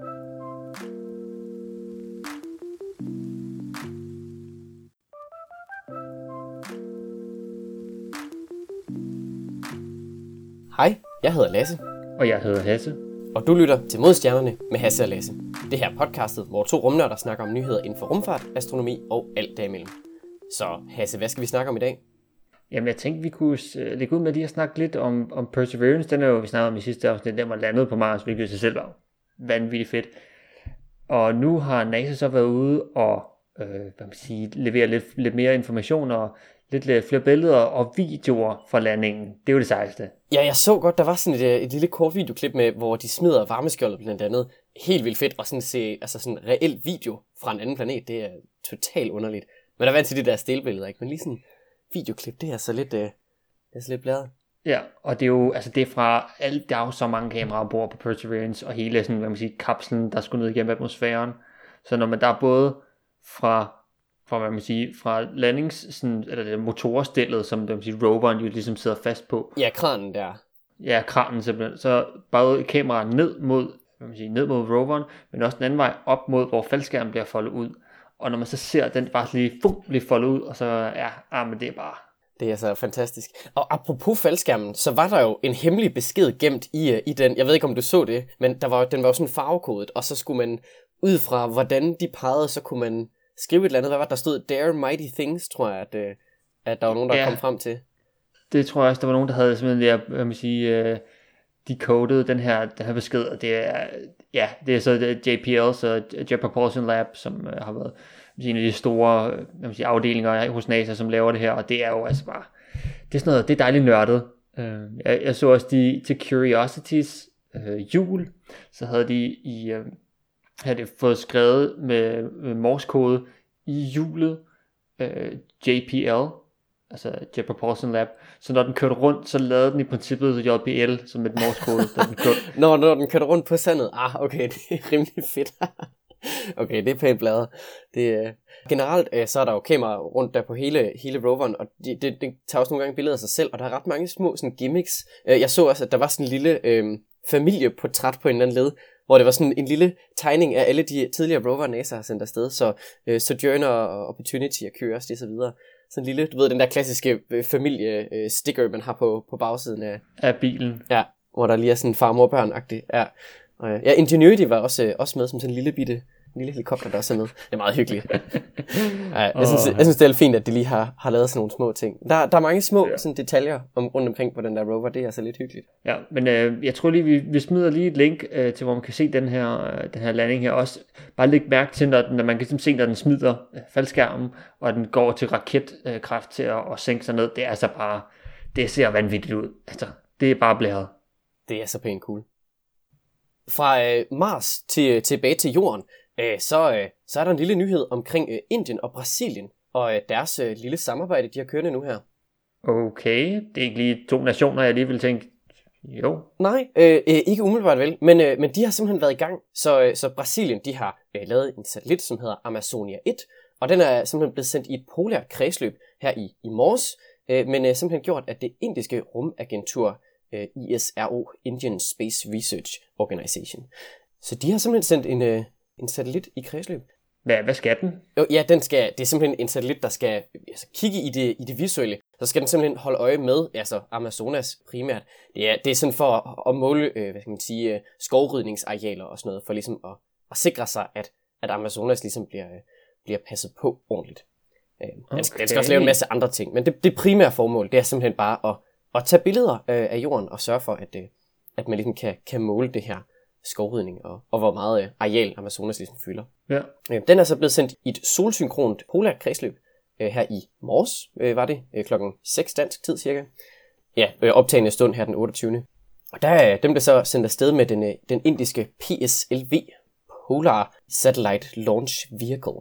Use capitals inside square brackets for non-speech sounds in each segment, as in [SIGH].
Hej, jeg hedder Lasse. Og jeg hedder Hasse. Og du lytter til Modstjernerne med Hasse og Lasse. Det her podcastet, hvor to rumnørder snakker om nyheder inden for rumfart, astronomi og alt derimellem. Så Hasse, hvad skal vi snakke om i dag? Jamen, jeg tænkte, vi kunne øh, lægge ud med lige at snakke lidt om, om Perseverance. Den er jo, vi snakkede om i sidste afsnit, den var landet på Mars, hvilket i sig selv var vanvittigt fedt. Og nu har NASA så været ude og øh, hvad man sige, levere lidt, lidt mere information og lidt, lidt flere billeder og videoer fra landingen. Det er jo det sejeste. Ja, jeg så godt, der var sådan et, øh, et lille kort videoklip med, hvor de smider varmeskjoldet blandt andet. Helt vildt fedt, og sådan se altså sådan en reel video fra en anden planet, det er totalt underligt. Men er vant til de der stillbilleder, ikke? Men lige sådan videoklip, det er så lidt, øh, det er så lidt blæret. Ja, og det er jo, altså det er fra, alt, der er jo så mange kameraer ombord på Perseverance, og hele sådan, hvad man siger, kapslen, der skulle ned igennem atmosfæren. Så når man der er både fra, fra hvad man siger, fra landings, sådan, eller det motorstillet, som hvad man siger, roveren jo ligesom sidder fast på. Ja, kranen der. Ja, kranen simpelthen. Så bare kameraet ned mod, hvad man siger, ned mod roveren, men også den anden vej op mod, hvor faldskærmen bliver foldet ud. Og når man så ser den bare lige, fum, blive foldet ud, og så, ja, ah, men det er bare, det er så fantastisk. Og apropos faldskærmen, så var der jo en hemmelig besked gemt i, øh, i den. Jeg ved ikke, om du så det, men der var, den var jo sådan farvekodet, og så skulle man, ud fra hvordan de pegede, så kunne man skrive et eller andet. Hvad var det, der stod? Dare Mighty Things, tror jeg, at, øh, at der var nogen, der ja, kom frem til. Det tror jeg også, der var nogen, der havde simpelthen, jeg, hvad man sige, uh, decoded den her, den her besked, og det er, ja, det er så JPL, så Jet Propulsion Lab, som uh, har været en af de store man sige, afdelinger hos NASA, som laver det her, og det er jo altså bare, det er sådan noget, det er dejligt nørdet. Øh, jeg, jeg så også de, til Curiosities øh, jul, så havde de i, øh, havde det fået skrevet med, med morskode i hjulet øh, JPL, altså Jet Propulsion Lab. Så når den kørte rundt, så lavede den i princippet JPL som et morskode, da den kørte. [LAUGHS] når, når den kørte rundt på sandet, ah okay, [LAUGHS] det er rimelig fedt. [LAUGHS] okay, det er pænt bladet. Det, uh... Generelt uh, så er der jo kamera rundt der på hele, hele roveren, og det, det, det tager også nogle gange billeder af sig selv, og der er ret mange små sådan, gimmicks. Uh, jeg så også, at der var sådan en lille uh, familieportræt på en eller anden led, hvor det var sådan en lille tegning af alle de tidligere rover, NASA har sendt afsted, så uh, Sojourner og Opportunity og Curiosity og så videre. Sådan en lille, du ved, den der klassiske familie-sticker, man har på, på bagsiden af... Af bilen. Ja, hvor der lige er sådan far mor børn -agtigt. Ja. Og, ja, Ingenuity var også, også med som sådan en lille bitte en lille helikopter, der også er med. Det er meget hyggeligt. [LAUGHS] ja, jeg, synes, jeg synes, det er fint, at de lige har, har lavet sådan nogle små ting. Der, der er mange små ja. sådan, detaljer om, rundt omkring på den der rover. Det er altså lidt hyggeligt. Ja, men øh, jeg tror lige, vi, vi smider lige et link øh, til, hvor man kan se den her, øh, den her landing her. Også bare lægge mærke til, når, når man kan ligesom se, når den smider øh, faldskærmen, og den går til raketkraft øh, til at, at sænke sig ned. Det er altså bare, det ser vanvittigt ud. Altså, det er bare blæret. Det er så pænt cool. Fra øh, Mars til, tilbage til Jorden, øh, så, øh, så er der en lille nyhed omkring øh, Indien og Brasilien og øh, deres øh, lille samarbejde, de har kørende nu her. Okay, det er ikke lige to nationer, jeg lige vil tænke, jo. Nej, øh, øh, ikke umiddelbart vel, men, øh, men de har simpelthen været i gang. Så, øh, så Brasilien, de har øh, lavet en satellit, som hedder Amazonia 1, og den er simpelthen blevet sendt i et polært kredsløb her i, i morges, øh, men øh, simpelthen gjort, at det indiske rumagentur øh, ISRO, Indian Space Research Organization. Så de har simpelthen sendt en, øh, en satellit i kredsløb. Hvad, hvad skal den? Jo, ja, den skal, det er simpelthen en satellit, der skal altså, kigge i det, i det visuelle. Så skal den simpelthen holde øje med, altså Amazonas primært. Det er, det er sådan for at, at måle, øh, hvad skal man sige, øh, skovrydningsarealer og sådan noget, for ligesom at, at sikre sig, at, at Amazonas ligesom bliver, øh, bliver passet på ordentligt. Øh, okay. den, skal, den skal også lave en masse andre ting, men det, det primære formål, det er simpelthen bare at, at tage billeder øh, af jorden og sørge for, at, øh, at man ligesom kan, kan måle det her skovrydning og, og hvor meget øh, areal Amazonas ligesom fylder. Ja. Øh, den er så blevet sendt i et solsynkront polært kredsløb øh, her i morges, øh, var det, øh, klokken 6 dansk tid cirka. Ja, øh, optagende stund her den 28. Og der, dem blev så sendt afsted med den, øh, den indiske PSLV, Polar Satellite Launch Vehicle,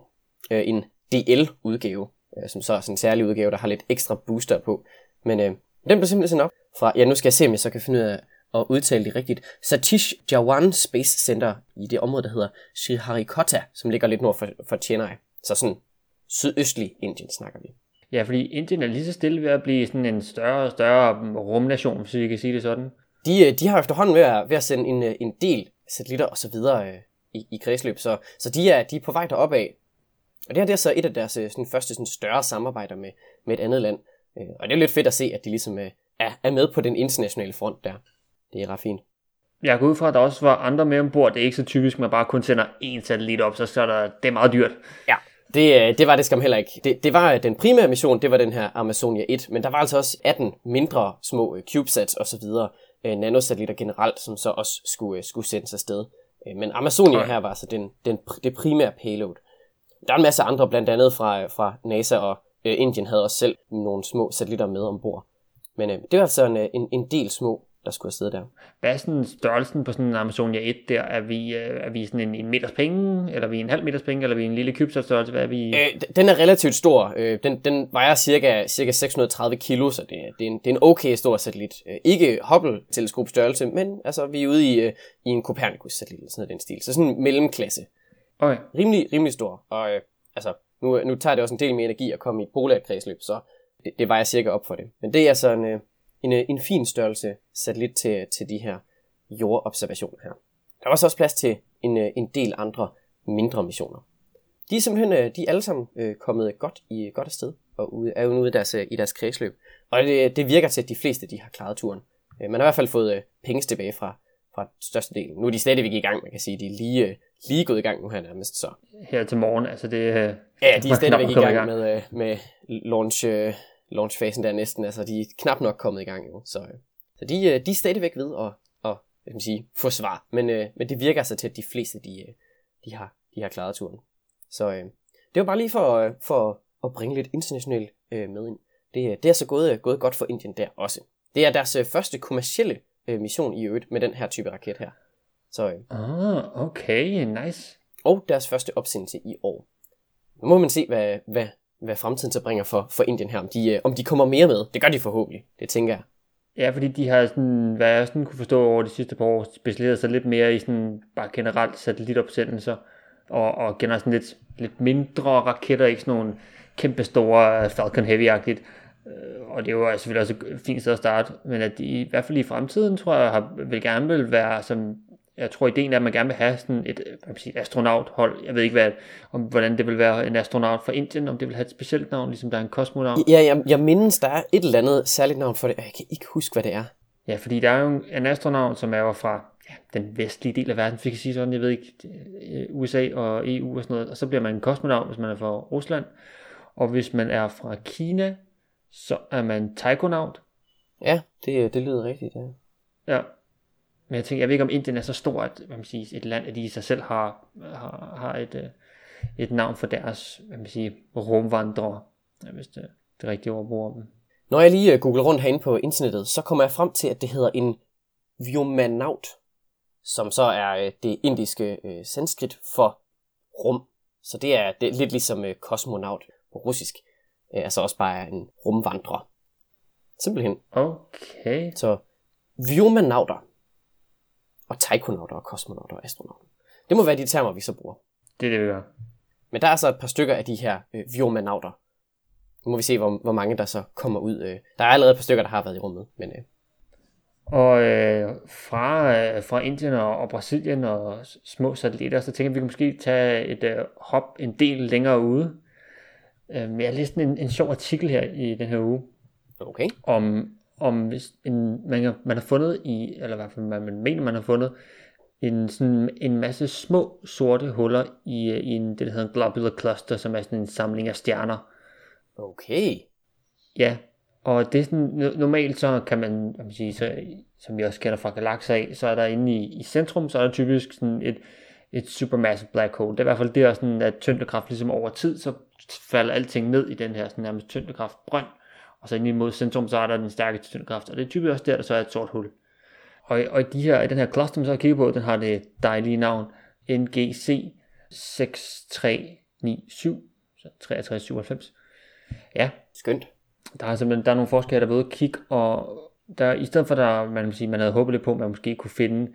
øh, en DL-udgave, øh, som så er sådan en særlig udgave, der har lidt ekstra booster på. Men øh, den blev simpelthen op fra, ja nu skal jeg se, om jeg så kan finde ud af at udtale det rigtigt, Satish Jawan Space Center i det område, der hedder Sriharikota, som ligger lidt nord for, for Chennai. Så sådan sydøstlig Indien snakker vi. Ja, fordi Indien er lige så stille ved at blive sådan en større og større rumnation, hvis vi kan sige det sådan. De, øh, de har efterhånden ved at, ved at sende en, øh, en del satellitter og så videre øh, i, i kredsløb, så, så de, er, de er på vej derop af. Og det her det er så et af deres sådan, første sådan, større samarbejder med, med et andet land. Øh, og det er lidt fedt at se, at de ligesom øh, er, er med på den internationale front der. Det er ret fint. Jeg går ud fra, at der også var andre med ombord. Det er ikke så typisk, at man bare kun sender én satellit op, så, så er der, det er meget dyrt. Ja, det, øh, det var det skam heller ikke. Det, det var den primære mission, det var den her Amazonia 1, men der var altså også 18 mindre små øh, CubeSats og så videre, øh, nanosatellitter generelt, som så også skulle, skulle sendes afsted. Men Amazonia her var altså den, den, det primære payload. Der er en masse andre, blandt andet fra, fra NASA og øh, Indien havde også selv nogle små satellitter med ombord. Men øh, det var altså en, en, en del små der skulle afsted der. Hvad er sådan størrelsen på sådan en Amazonia 1 der? Er vi, øh, er vi sådan en, en meters penge, eller er vi en halv meters penge, eller er vi en lille CubeSat-størrelse? Hvad er vi? Øh, den er relativt stor. Øh, den, den vejer cirka, cirka 630 kilo, så det, det, er en, det er en okay stor satellit. Øh, ikke Hubble-teleskop størrelse, men altså, vi er ude i, i en Copernicus-satellit, sådan den stil. Så sådan en mellemklasse. Okay. Rimelig, rimelig stor. Og øh, altså, nu, nu tager det også en del mere energi at komme i et polært kredsløb, så det, det vejer cirka op for det. Men det er altså en, øh, en, øh, en fin størrelse satellit til, til de her jordobservationer her. Der var så også plads til en, øh, en del andre mindre missioner. De er simpelthen de er alle sammen kommet godt i godt afsted og ude, er jo ude i deres, i deres kredsløb. Og det, det virker til, at de fleste de har klaret turen. Man har i hvert fald fået penge tilbage fra, fra størstedelen. Nu er de stadigvæk i gang, man kan sige. De er lige, lige gået i gang nu her nærmest. Så. Her til morgen, altså det... Ja, de er stadigvæk i gang med, med launch, launchfasen der næsten. Altså, de er knap nok kommet i gang jo. Så, så de, øh, de er stadigvæk ved at, at hvad man sige, få svar. Men, øh, men det virker altså til, at de fleste de, øh, de, har, de har klaret turen. Så øh, det var bare lige for, for at bringe lidt internationalt øh, med ind. Det, det er så gået, gået godt for Indien der også. Det er deres første kommercielle øh, mission i øvrigt med den her type raket her. Så, øh, ah, okay, nice. Og deres første opsendelse i år. Nu må man se, hvad, hvad hvad fremtiden så bringer for, for Indien her, om de, øh, om de kommer mere med. Det gør de forhåbentlig, det tænker jeg. Ja, fordi de har sådan, hvad jeg sådan kunne forstå over de sidste par år, specialiseret sig lidt mere i sådan bare generelt satellitopsendelser, og, og generelt sådan lidt, lidt mindre raketter, ikke sådan nogle kæmpe store Falcon Heavy-agtigt. Øh, og det er jo selvfølgelig også et fint sted at starte, men at de i hvert fald i fremtiden, tror jeg, har, vil gerne vil være som jeg tror, ideen er, at man gerne vil have sådan et hvad man siger, astronauthold. Jeg ved ikke, hvad, om, hvordan det vil være en astronaut fra Indien, om det vil have et specielt navn, ligesom der er en kosmonaut. Ja, jeg, jeg mindes, der er et eller andet særligt navn for det. Jeg kan ikke huske, hvad det er. Ja, fordi der er jo en astronaut, som er fra ja, den vestlige del af verden, fik jeg sige sådan, jeg ved ikke, USA og EU og sådan noget. Og så bliver man en kosmonaut, hvis man er fra Rusland. Og hvis man er fra Kina, så er man taikonaut. Ja, det, det lyder rigtigt, ja. Ja, men jeg tænker, jeg ved ikke om Indien er så stort, hvad man siger, et land, at de i sig selv har, har, har et, øh, et navn for deres, hvad man siger, rumvandrere, hvis det, det rigtige ord bruger dem. Når jeg lige øh, googler rundt herinde på internettet, så kommer jeg frem til, at det hedder en Vyomanaut, som så er øh, det indiske øh, sanskrit for rum. Så det er, det er lidt ligesom øh, kosmonaut på russisk. Øh, altså også bare en rumvandrer. Simpelthen. Okay. Så Vyomanauter og taikonauter og kosmonauter og astronauter. Det må være de termer, vi så bruger. Det er det, vi gør. Men der er så et par stykker af de her øh, viomanauter. Nu må vi se, hvor, hvor mange der så kommer ud. Øh. Der er allerede et par stykker, der har været i rummet. Men, øh. Og øh, fra, øh, fra Indien og, og Brasilien og små satellitter, så tænker vi, vi kan måske tage et øh, hop en del længere ude. Øh, jeg læste en, en sjov artikel her i den her uge. Okay. Om, om hvis en, man, man har fundet i, eller i hvert fald man, man mener, man har fundet, en, sådan, en masse små sorte huller i, i en, det, der hedder en globular cluster, som er sådan en samling af stjerner. Okay. Ja, og det er sådan, normalt så kan man, man sige, så, som vi også kender fra galakser af, så er der inde i, i centrum, så er der typisk sådan et, et supermassive black hole. Det er i hvert fald det, er sådan, at tyngdekraft ligesom over tid, så falder alting ned i den her sådan nærmest tyngdekraft brønd, og så ind imod centrum, så er der den stærkeste tyngdekraft, og det er typisk også der, der så er et sort hul. Og, og de her, den her cluster, så kigger på, den har det dejlige navn NGC 6397, så 6397. Ja. Skønt. Der er simpelthen der er nogle forskere, der er ved at kigge, og der, i stedet for, at man, sige, man havde håbet lidt på, at man måske kunne finde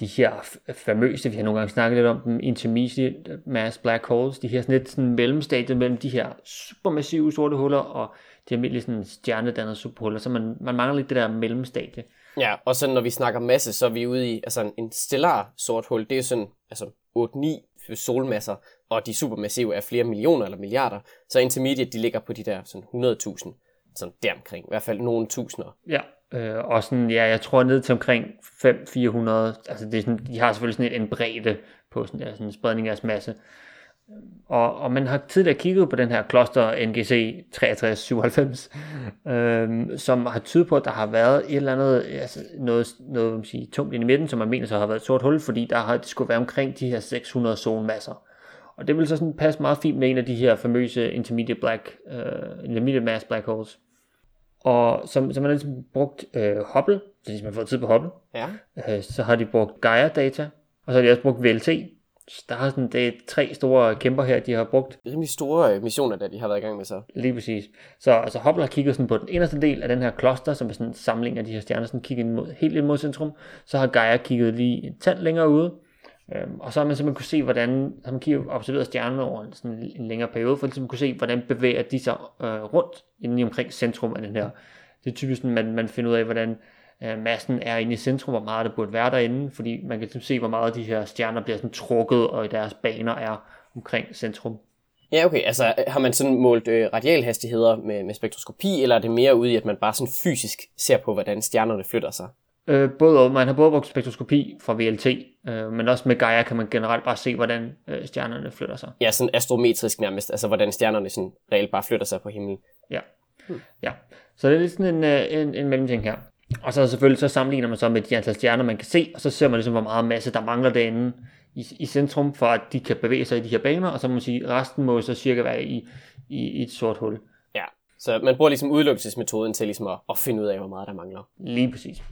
de her famøse, vi har nogle gange snakket lidt om dem, intermediate mass black holes, de her sådan lidt sådan mellemstadiet mellem de her supermassive sorte huller og de almindelige sådan stjernedannede superhuller, så man, man mangler lidt det der mellemstadie. Ja, og så når vi snakker masse, så er vi ude i altså en, stellar sort hul, det er sådan altså 8-9 solmasser, og de supermassive er flere millioner eller milliarder, så intermediate de ligger på de der sådan 100.000, sådan deromkring, i hvert fald nogle tusinder. Ja, øh, og sådan, ja, jeg tror ned til omkring 5-400, altså det er sådan, de har selvfølgelig sådan en bredde på sådan, der, sådan en spredning af masse. Øh, og, og man har tidligere kigget på den her kloster NGC 6397, øhm, som har tydet på, at der har været et eller andet, altså noget, noget man sige, tungt ind i midten, som man mener så har været et sort hul, fordi der har, det skulle være omkring de her 600 solmasser. Og det vil så sådan passe meget fint med en af de her famøse intermediate black, uh, intermediate mass black holes. Og som, som man har ligesom brugt uh, Hubble, så man har fået tid på Hubble, Ja. uh, så har de brugt Gaia data, og så har de også brugt VLT, så der er sådan, det er tre store kæmper her, de har brugt. Rimelig store øh, missioner, der de har været i gang med så. Lige præcis. Så altså, Hubble har kigget sådan på den inderste del af den her kloster, som er sådan en samling af de her stjerner, sådan kigget mod, helt ind mod centrum. Så har Gaia kigget lige en tand længere ude. Øhm, og så har man simpelthen kunne se, hvordan, så man kigger, observeret stjernerne over sådan en, længere periode, for ligesom at ligesom kunne se, hvordan bevæger de sig øh, rundt inde i omkring centrum af den her. Det er typisk sådan, man, man finder ud af, hvordan øh, massen er inde i centrum, hvor meget der burde være derinde, fordi man kan ligesom se, hvor meget de her stjerner bliver sådan trukket, og deres baner er omkring centrum. Ja, okay. Altså, har man sådan målt øh, radialhastigheder med, med spektroskopi, eller er det mere ude i, at man bare sådan fysisk ser på, hvordan stjernerne flytter sig? Øh, både og. Man har både brugt spektroskopi fra VLT, øh, men også med Gaia kan man generelt bare se, hvordan øh, stjernerne flytter sig. Ja, sådan astrometrisk nærmest, altså hvordan stjernerne sådan reelt bare flytter sig på himlen. Ja. ja. Så det er lidt sådan en, øh, en, en mellemting her. Og så selvfølgelig så sammenligner man så med de antal stjerner, man kan se, og så ser man ligesom, hvor meget masse, der mangler derinde i, i centrum, for at de kan bevæge sig i de her baner, og så må man sige, resten må så cirka være i, i, i et sort hul. Ja, så man bruger ligesom udelukkelsesmetoden til ligesom at, at finde ud af, hvor meget der mangler. Lige præcis.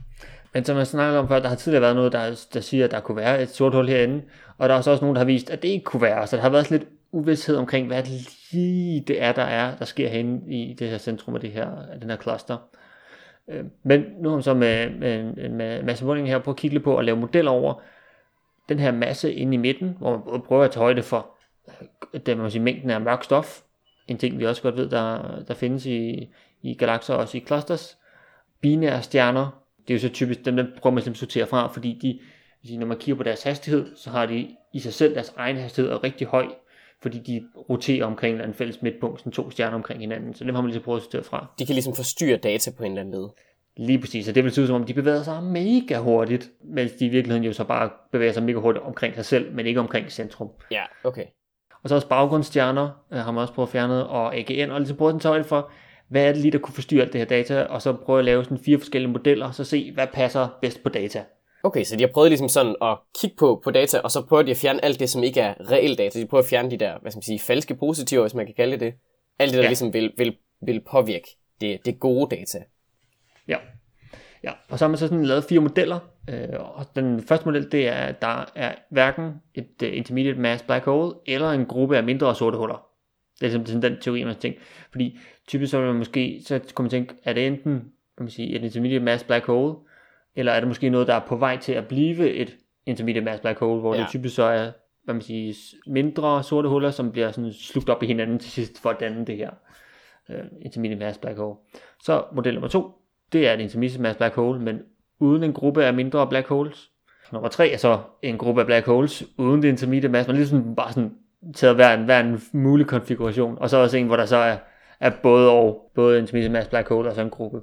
Men som jeg snakkede om før, der har tidligere været noget, der, der siger, at der kunne være et sort hul herinde, og der er så også nogen, der har vist, at det ikke kunne være. Så der har været sådan lidt uvidshed omkring, hvad det lige det er, der er, der sker herinde i det her centrum af, det her, af den her cluster. Øh, men nu har man så med, med, med masse måling her på at kigge lidt på og lave modeller over den her masse inde i midten, hvor man både prøver at tage højde for øh, det, man sige, mængden af mørk stof, en ting vi også godt ved, der, der findes i, i galakser og også i clusters. Binære stjerner, det er jo så typisk dem, der prøver man simpelthen at sortere fra, fordi de, sige, når man kigger på deres hastighed, så har de i sig selv deres egen hastighed er rigtig høj, fordi de roterer omkring en eller anden fælles midtpunkt, sådan to stjerner omkring hinanden, så dem har man ligesom prøvet at sortere fra. De kan ligesom forstyrre data på en eller anden led. Lige præcis, og det vil se ud som om, de bevæger sig mega hurtigt, mens de i virkeligheden jo så bare bevæger sig mega hurtigt omkring sig selv, men ikke omkring centrum. Ja, okay. Og så også baggrundsstjerner øh, har man også prøvet at fjerne, og AGN, og ligesom prøvet den tage for, hvad er det lige, der kunne forstyrre alt det her data, og så prøve at lave sådan fire forskellige modeller, og så se, hvad passer bedst på data. Okay, så de har prøvet ligesom sådan at kigge på, på data, og så prøver de at fjerne alt det, som ikke er reelt data. De prøver at fjerne de der, hvad skal man sige, falske positiver, hvis man kan kalde det det. Alt det, der ja. Ligesom vil, vil, vil påvirke det, det gode data. Ja. ja. Og så har man så sådan lavet fire modeller, øh, og den første model, det er, at der er hverken et uh, intermediate mass black hole, eller en gruppe af mindre sorte huller. Det er simpelthen sådan den teori, man tænker. Fordi typisk så vil man måske, så kunne man tænke, er det enten kan man sige, et intermediate mass black hole, eller er det måske noget, der er på vej til at blive et intermediate mass black hole, hvor ja. Det typisk så er hvad man siger, mindre sorte huller, som bliver sådan slugt op i hinanden til sidst for at danne det her uh, intermediate mass black hole. Så model nummer to, det er et intermediate mass black hole, men uden en gruppe af mindre black holes. Nummer tre er så en gruppe af black holes uden det intermediate mass, man ligesom bare sådan taget hver en, hver en mulig konfiguration, og så også en, hvor der så er, af både og, både intermediate mass black hole og sådan en gruppe.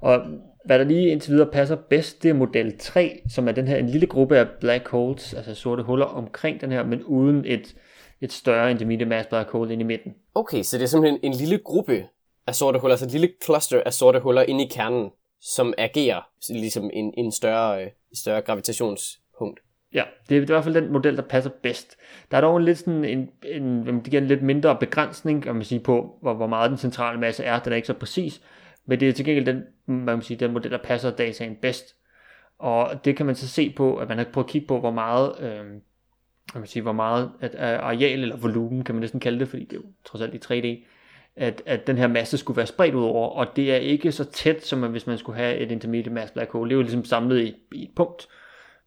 Og hvad der lige indtil videre passer bedst, det er model 3, som er den her en lille gruppe af black holes, altså sorte huller omkring den her, men uden et, et større intermediate mass black hole inde i midten. Okay, så det er simpelthen en lille gruppe af sorte huller, altså et lille cluster af sorte huller inde i kernen, som agerer ligesom en, en større, øh, større gravitationspunkt. Ja, det er i hvert fald den model, der passer bedst. Der er dog en lidt sådan en, en, en, det giver en lidt mindre begrænsning, kan man sige, på, hvor, hvor meget den centrale masse er. Den er ikke så præcis, men det er til gengæld den, man kan sige, den model, der passer dataen bedst. Og det kan man så se på, at man har prøvet at kigge på, hvor meget, øh, kan man sige, hvor meget at, at areal eller volumen, kan man næsten kalde det, fordi det er jo trods alt i 3D, at, at den her masse skulle være spredt ud over, og det er ikke så tæt, som hvis man skulle have et intermediate mass black hole. Det er jo ligesom samlet i, i et punkt.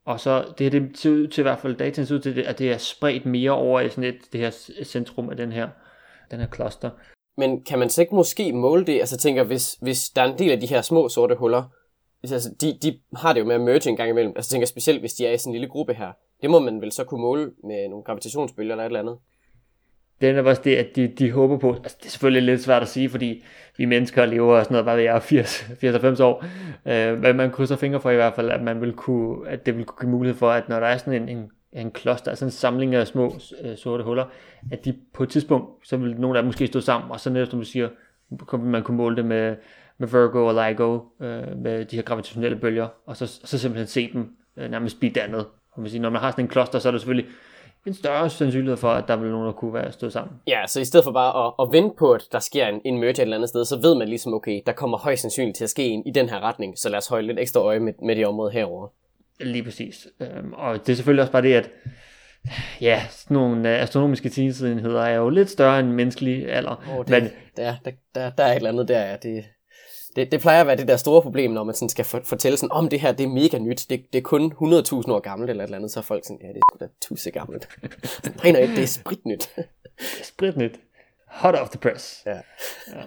Og så det her, det ser ud til i hvert fald, dataen ser ud til, at det er spredt mere over i sådan et, det her centrum af den her, den her cluster. Men kan man så ikke måske måle det? Altså tænker, hvis, hvis der er en del af de her små sorte huller, hvis, altså, de, de har det jo med at merge en gang imellem. Altså tænker specielt, hvis de er i sådan en lille gruppe her. Det det må man vel så kunne måle med nogle gravitationsbølger eller et eller andet den er også det, at de, de håber på. Altså, det er selvfølgelig lidt svært at sige, fordi vi mennesker lever og sådan noget, bare ved jeg, 80-90 år. Øh, men man krydser fingre for i hvert fald, at, man vil kunne, at det vil kunne give mulighed for, at når der er sådan en, en, en kloster, altså en samling af små øh, sorte huller, at de på et tidspunkt, så vil nogle af dem måske stå sammen, og så netop som du siger, man kunne måle det med, med Virgo og LIGO, øh, med de her gravitationelle bølger, og så, så simpelthen se dem øh, nærmest blive dannet. Og man siger, når man har sådan en kloster, så er det selvfølgelig en større sandsynlighed for, at der vil nogen, der kunne være stået sammen. Ja, så i stedet for bare at, at vente på, at der sker en, en merge et eller andet sted, så ved man ligesom, okay, der kommer højst sandsynligt til at ske en i den her retning, så lad os holde lidt ekstra øje med, med det område herover. Lige præcis. Øhm, og det er selvfølgelig også bare det, at ja, sådan nogle øh, astronomiske tidsenheder er jo lidt større end menneskelig alder. Oh, det, men, der, der, der, der er et eller andet der, ja. Det, det, det plejer at være det der store problem, når man sådan skal for, fortælle sådan, om det her det er mega nyt, det, det er kun 100.000 år gammelt eller et eller andet, så er folk sådan, ja, det er da tusse gammelt. nej, nej, det er spritnyt. [LAUGHS] spritnyt. Hot off the press. Ja. ja.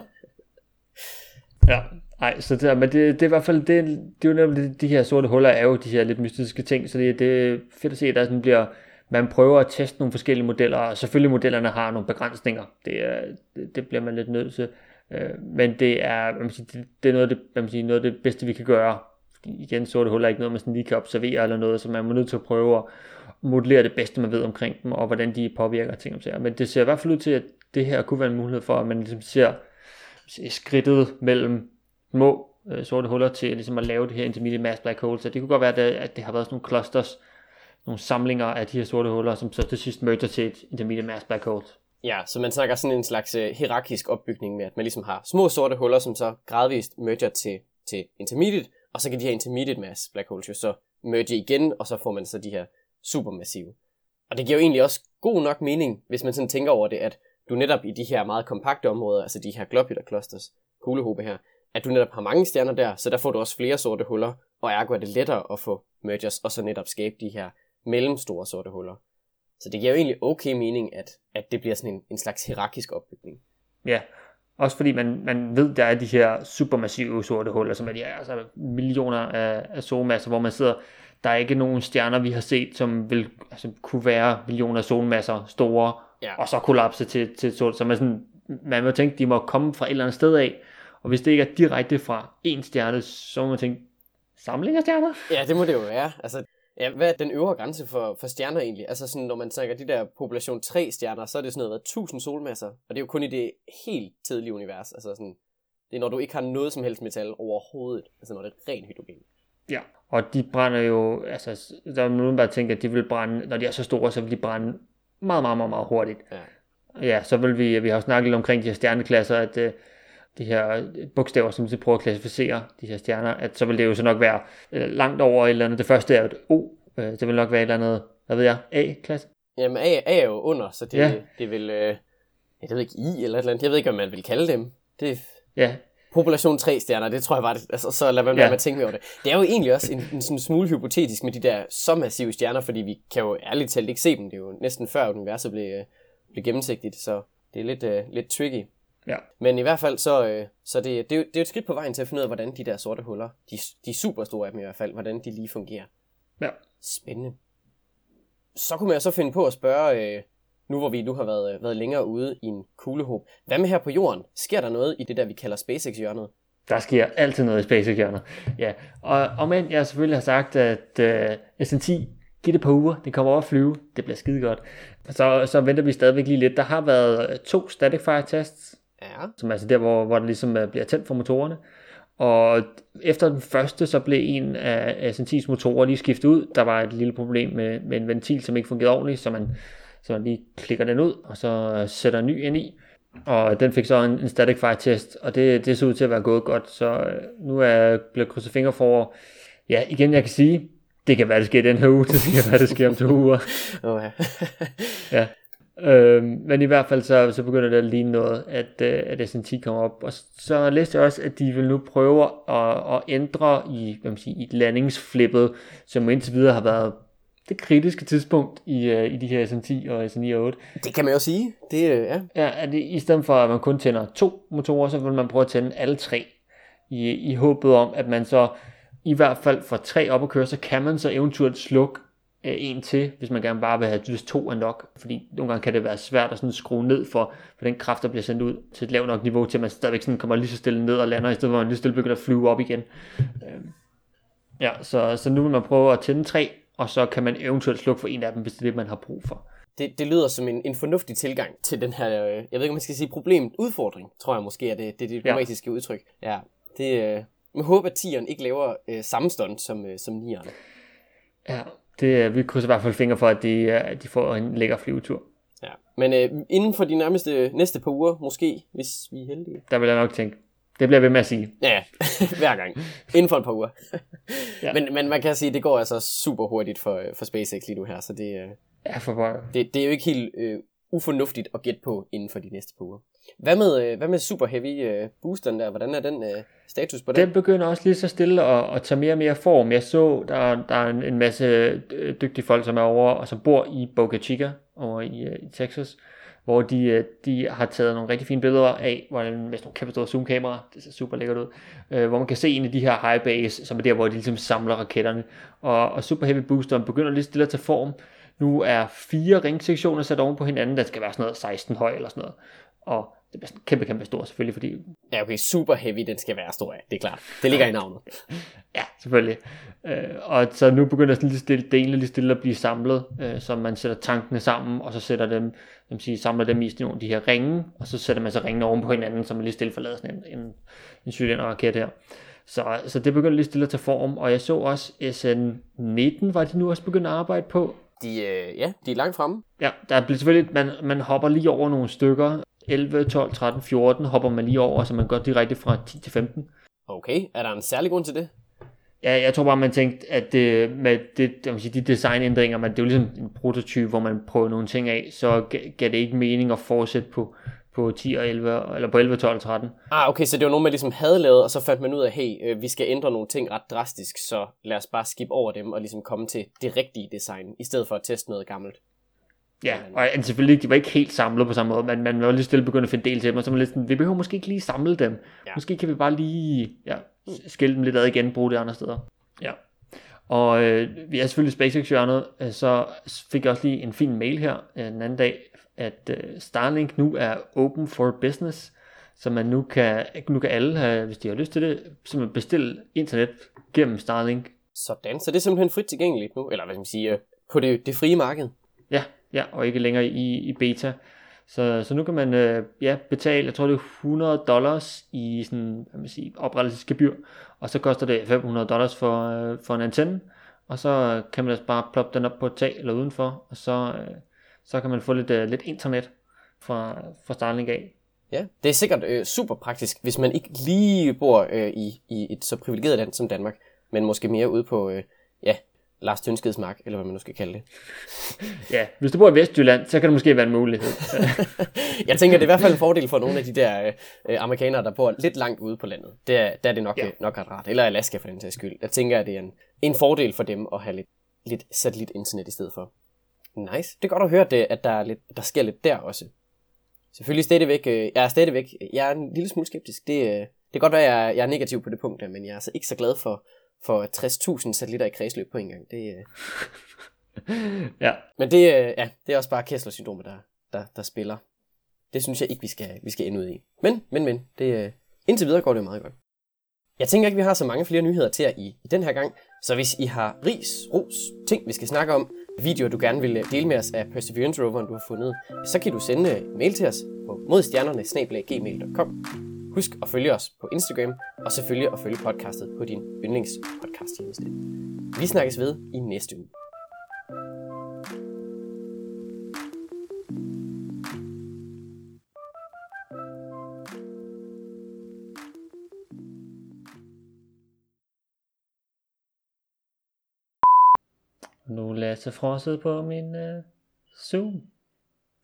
Ja, nej, så det, men det, det er i hvert fald, det, det er jo netop de, de her sorte huller, er jo de her lidt mystiske ting, så det, det er fedt at se, at der sådan bliver, man prøver at teste nogle forskellige modeller, og selvfølgelig modellerne har nogle begrænsninger, det, er, det, det bliver man lidt nødt til, Øh, men det er, man sige, det, det er noget af det, man sige, noget af det bedste, vi kan gøre. Fordi igen, sorte huller er ikke noget, man sådan lige kan observere eller noget, så man er nødt til at prøve at modellere det bedste, man ved omkring dem, og hvordan de påvirker ting om sig. Men det ser i hvert fald ud til, at det her kunne være en mulighed for, at man ligesom ser, ser skridtet mellem små øh, sorte huller til ligesom at lave det her intermediate mass black hole. Så det kunne godt være, at det, at det har været sådan nogle clusters, nogle samlinger af de her sorte huller, som så til sidst merger til et intermediate mass black hole. Ja, så man snakker sådan en slags øh, hierarkisk opbygning med, at man ligesom har små sorte huller, som så gradvist merger til, til intermediate, og så kan de her intermediate mass black holes jo så merge igen, og så får man så de her supermassive. Og det giver jo egentlig også god nok mening, hvis man sådan tænker over det, at du netop i de her meget kompakte områder, altså de her globular clusters, kuglehobe her, at du netop har mange stjerner der, så der får du også flere sorte huller, og ergo er det lettere at få mergers, og så netop skabe de her mellemstore sorte huller. Så det giver jo egentlig okay mening, at, at det bliver sådan en, en slags hierarkisk opbygning. Ja, også fordi man, man ved, der er de her supermassive sorte huller, som er de altså millioner af, af solmasser, hvor man sidder, der er ikke nogen stjerner, vi har set, som vil altså, kunne være millioner af solmasser store, ja. og så kollapse til, til sol. Så man, sådan, man må tænke, de må komme fra et eller andet sted af, og hvis det ikke er direkte fra en stjerne, så må man tænke, samling af stjerner? Ja, det må det jo være. Altså, Ja, hvad er den øvre grænse for, for stjerner egentlig? Altså sådan, når man tænker de der population 3 stjerner, så er det sådan noget 1000 solmasser. Og det er jo kun i det helt tidlige univers. Altså sådan, det er når du ikke har noget som helst metal overhovedet. Altså når det er ren hydrogen. Ja, og de brænder jo, altså der er nogen, der tænker, at de vil brænde, når de er så store, så vil de brænde meget, meget, meget, meget hurtigt. Ja. Ja, så vil vi, vi har jo snakket lidt omkring de her stjerneklasser, at uh, de her bogstaver, som vi prøver at klassificere de her stjerner, at så vil det jo så nok være uh, langt over et eller andet. Det første er et O, Øh, det vil nok være et eller andet, hvad ved jeg, A-klasse? Jamen A, A er jo under, så det, ja. det vil, øh, jeg ved ikke, I eller et eller andet, jeg ved ikke, hvad man vil kalde dem. Det, ja. Population 3 stjerner, det tror jeg var det, altså, så lad være med ja. at tænke over det. Det er jo egentlig også en, en sådan smule hypotetisk med de der så massive stjerner, fordi vi kan jo ærligt talt ikke se dem. Det er jo næsten før universet blev, øh, blev gennemsigtigt, så det er lidt, uh, lidt tricky. Ja. Men i hvert fald, så, øh, så det, det, er jo, det er et skridt på vejen til at finde ud af, hvordan de der sorte huller, de, de super store af dem i hvert fald, hvordan de lige fungerer. Ja. Spændende. Så kunne man så finde på at spørge, øh, nu hvor vi nu har været, øh, været længere ude i en kuglehåb, hvad med her på jorden? Sker der noget i det der, vi kalder SpaceX-hjørnet? Der sker altid noget i SpaceX-hjørnet. Ja, og, og men jeg selvfølgelig har sagt, at øh, SN10 giv det på uger, det kommer over at flyve, det bliver skide godt. Så, så venter vi stadigvæk lige lidt. Der har været to static fire tests, ja. som altså der, hvor, hvor det ligesom øh, bliver tændt for motorerne. Og efter den første, så blev en af SN10's motorer lige skiftet ud. Der var et lille problem med, med en ventil, som ikke fungerede ordentligt, så man, så man lige klikker den ud, og så sætter en ny ind i. Og den fik så en, en static fire test, og det, det så ud til at være gået godt. Så øh, nu er jeg blevet krydset fingre for, ja igen jeg kan sige, det kan være, det sker den her uge, [LAUGHS] det kan være, det sker om to uger. Oh, ja. [LAUGHS] ja. Øh, men i hvert fald så, så begynder det at ligne noget, at, øh, at SN10 kommer op. Og så læste jeg også, at de vil nu prøve at, at ændre i, hvad man siger, i landingsflippet, som indtil videre har været det kritiske tidspunkt i, uh, i de her SN10 og SN9 og 8. Det kan man jo sige. Det, ja. Ja, at det, i stedet for at man kun tænder to motorer, så vil man prøve at tænde alle tre. I, i håbet om, at man så i hvert fald får tre op at køre, så kan man så eventuelt slukke øh, en til, hvis man gerne bare vil have, hvis to er nok, fordi nogle gange kan det være svært at sådan skrue ned for, for den kraft, der bliver sendt ud til et lavt nok niveau, til at man stadigvæk sådan kommer lige så stille ned og lander, i stedet for at man lige stille begynder at flyve op igen. Øh, ja, så, så nu vil man prøve at tænde tre, og så kan man eventuelt slukke for en af dem, hvis det er det, man har brug for. Det, det lyder som en, en fornuftig tilgang til den her, øh, jeg ved ikke, om man skal sige problem, udfordring, tror jeg måske er det, det, det diplomatiske ja. udtryk. Ja, det, øh, man håber, at tieren ikke laver øh, samme stunt som, øh, som nieren. Ja, det, vi krydser i hvert fald fingre for, at de, at de får en lækker flyvetur. Ja, men øh, inden for de nærmeste næste par uger, måske, hvis vi er heldige. Der vil jeg nok tænke, det bliver ved med at sige. Ja, [LAUGHS] hver gang. Inden for et par uger. [LAUGHS] ja. men, men man kan sige, at det går altså super hurtigt for, for SpaceX lige nu her, så det, øh, ja, for bare... det, det er jo ikke helt øh, ufornuftigt at gætte på inden for de næste par uger. Hvad med, øh, hvad med Super Heavy øh, boosteren der? Hvordan er den øh, status på den? Den begynder også lige så stille at, at tage mere og mere form. Jeg så, der, der er en, en masse dygtige folk, som er over og som bor i Boca Chica over i, i Texas, hvor de, de har taget nogle rigtig fine billeder af, hvordan med nogle kæmpe store zoomkameraer, det ser super lækkert ud, øh, hvor man kan se en af de her high base, som er der, hvor de ligesom samler raketterne. Og, og Super Heavy boosteren begynder lige stille at tage form. Nu er fire ringsektioner sat oven på hinanden, der skal være sådan noget 16 høj eller sådan noget. Og det bliver sådan kæmpe, kæmpe stor selvfølgelig, fordi... Ja, okay, super heavy, den skal være stor, ja. det er klart. Det ligger i navnet. [LAUGHS] ja, selvfølgelig. Øh, og så nu begynder sådan lige stille, delene lige stille at blive samlet, øh, så man sætter tankene sammen, og så sætter dem, dem sige, samler dem i nogle af de her ringe, og så sætter man så ringene oven på hinanden, så man lige stille forlader sådan en, en, en cylinderraket her. Så, så det begynder lige stille at tage form, og jeg så også SN19, var de nu også begyndt at arbejde på. De, øh, ja, de er langt fremme. Ja, der bliver selvfølgelig, man, man hopper lige over nogle stykker, 11, 12, 13, 14 hopper man lige over, så man går direkte fra 10 til 15. Okay, er der en særlig grund til det? Ja, jeg tror bare, man tænkte, at det, med det, jeg vil sige, de designændringer, man, det er jo ligesom en prototype, hvor man prøver nogle ting af, så gav det ikke mening at fortsætte på, på 10 og 11, eller på 11, 12 13. Ah, okay, så det var noget, man ligesom havde lavet, og så fandt man ud af, hey, øh, vi skal ændre nogle ting ret drastisk, så lad os bare skip over dem og ligesom komme til det rigtige design, i stedet for at teste noget gammelt. Ja, og selvfølgelig, de var ikke helt samlet på samme måde, men man var lige stille begyndt at finde del til dem, og så var lidt sådan, vi behøver måske ikke lige samle dem. Ja. Måske kan vi bare lige ja, skille dem lidt ad igen, bruge det andre steder. Ja. Og øh, vi er selvfølgelig SpaceX hjørnet, øh, så fik jeg også lige en fin mail her øh, den anden dag, at øh, Starlink nu er open for business, så man nu kan, nu kan alle, have, hvis de har lyst til det, så man bestille internet gennem Starlink. Sådan, så det er simpelthen frit tilgængeligt nu, eller hvad skal man sige, øh, på det, det frie marked. Ja, ja, og ikke længere i, i beta. Så, så nu kan man øh, ja, betale, jeg tror det er 100 dollars i sådan, hvad man sige, oprettelsesgebyr, og så koster det 500 dollars for, øh, for en antenne, og så kan man altså bare ploppe den op på et tag eller udenfor, og så, øh, så kan man få lidt, øh, lidt internet fra, fra Starlink af. Ja, det er sikkert øh, super praktisk, hvis man ikke lige bor øh, i, i et så privilegeret land som Danmark, men måske mere ude på øh, ja, Lars Tønskeds mark, eller hvad man nu skal kalde det. [LAUGHS] ja, hvis du bor i Vestjylland, så kan det måske være en mulighed. [LAUGHS] jeg tænker, det er i hvert fald en fordel for nogle af de der øh, amerikanere, der bor lidt langt ude på landet. Der, der er det nok, ja. nok ret rart. Eller Alaska for den sags skyld. Jeg tænker, at det er en, en fordel for dem at have lidt, lidt satellit-internet i stedet for. Nice. Det er godt at høre, det, at der, er lidt, der sker lidt der også. Selvfølgelig stadigvæk, øh, jeg er stadigvæk, jeg er en lille smule skeptisk. Det, øh, det kan godt være, at jeg, jeg er negativ på det punkt, men jeg er altså ikke så glad for, for 60.000 satellitter i kredsløb på en gang. Det, øh... [LAUGHS] ja. Men det, øh, ja, det er også bare Kessler-syndromet, der, der, der spiller. Det synes jeg ikke, vi skal, vi skal ende ud i. Men, men, men, det, øh, indtil videre går det meget godt. Jeg tænker ikke, vi har så mange flere nyheder til jer i, i den her gang, så hvis I har ris, ros, ting, vi skal snakke om, videoer, du gerne vil dele med os af Perseverance roveren, du har fundet, så kan du sende mail til os på modstjernerne Husk at følge os på Instagram, og selvfølgelig at følge podcastet på din yndlingspodcast tjeneste. Vi snakkes ved i næste uge. Nu er Lasse frosset på min uh, Zoom.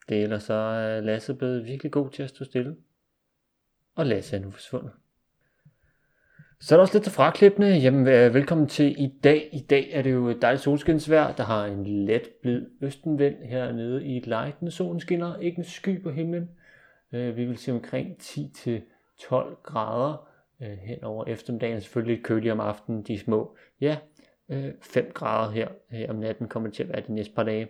Det er ellers så uh, Lasse blevet virkelig god til at stå stille og Lasse er nu forsvundet. Så er der også lidt til fraklippende. Jamen, øh, velkommen til i dag. I dag er det jo et dejligt solskinsvejr. Der har en let blid østenvind hernede i lejten. Solen skinner. Ikke en sky på himlen. Øh, vi vil se omkring 10-12 grader øh, hen over eftermiddagen. Selvfølgelig lidt køligere om aftenen. De små, ja, 5 grader her, her om natten kommer det til at være de næste par dage.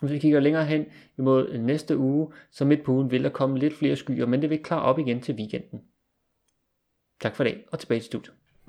Hvis vi kigger længere hen imod næste uge, så midt på ugen vil der komme lidt flere skyer, men det vil klare op igen til weekenden. Tak for det, og tilbage til studiet.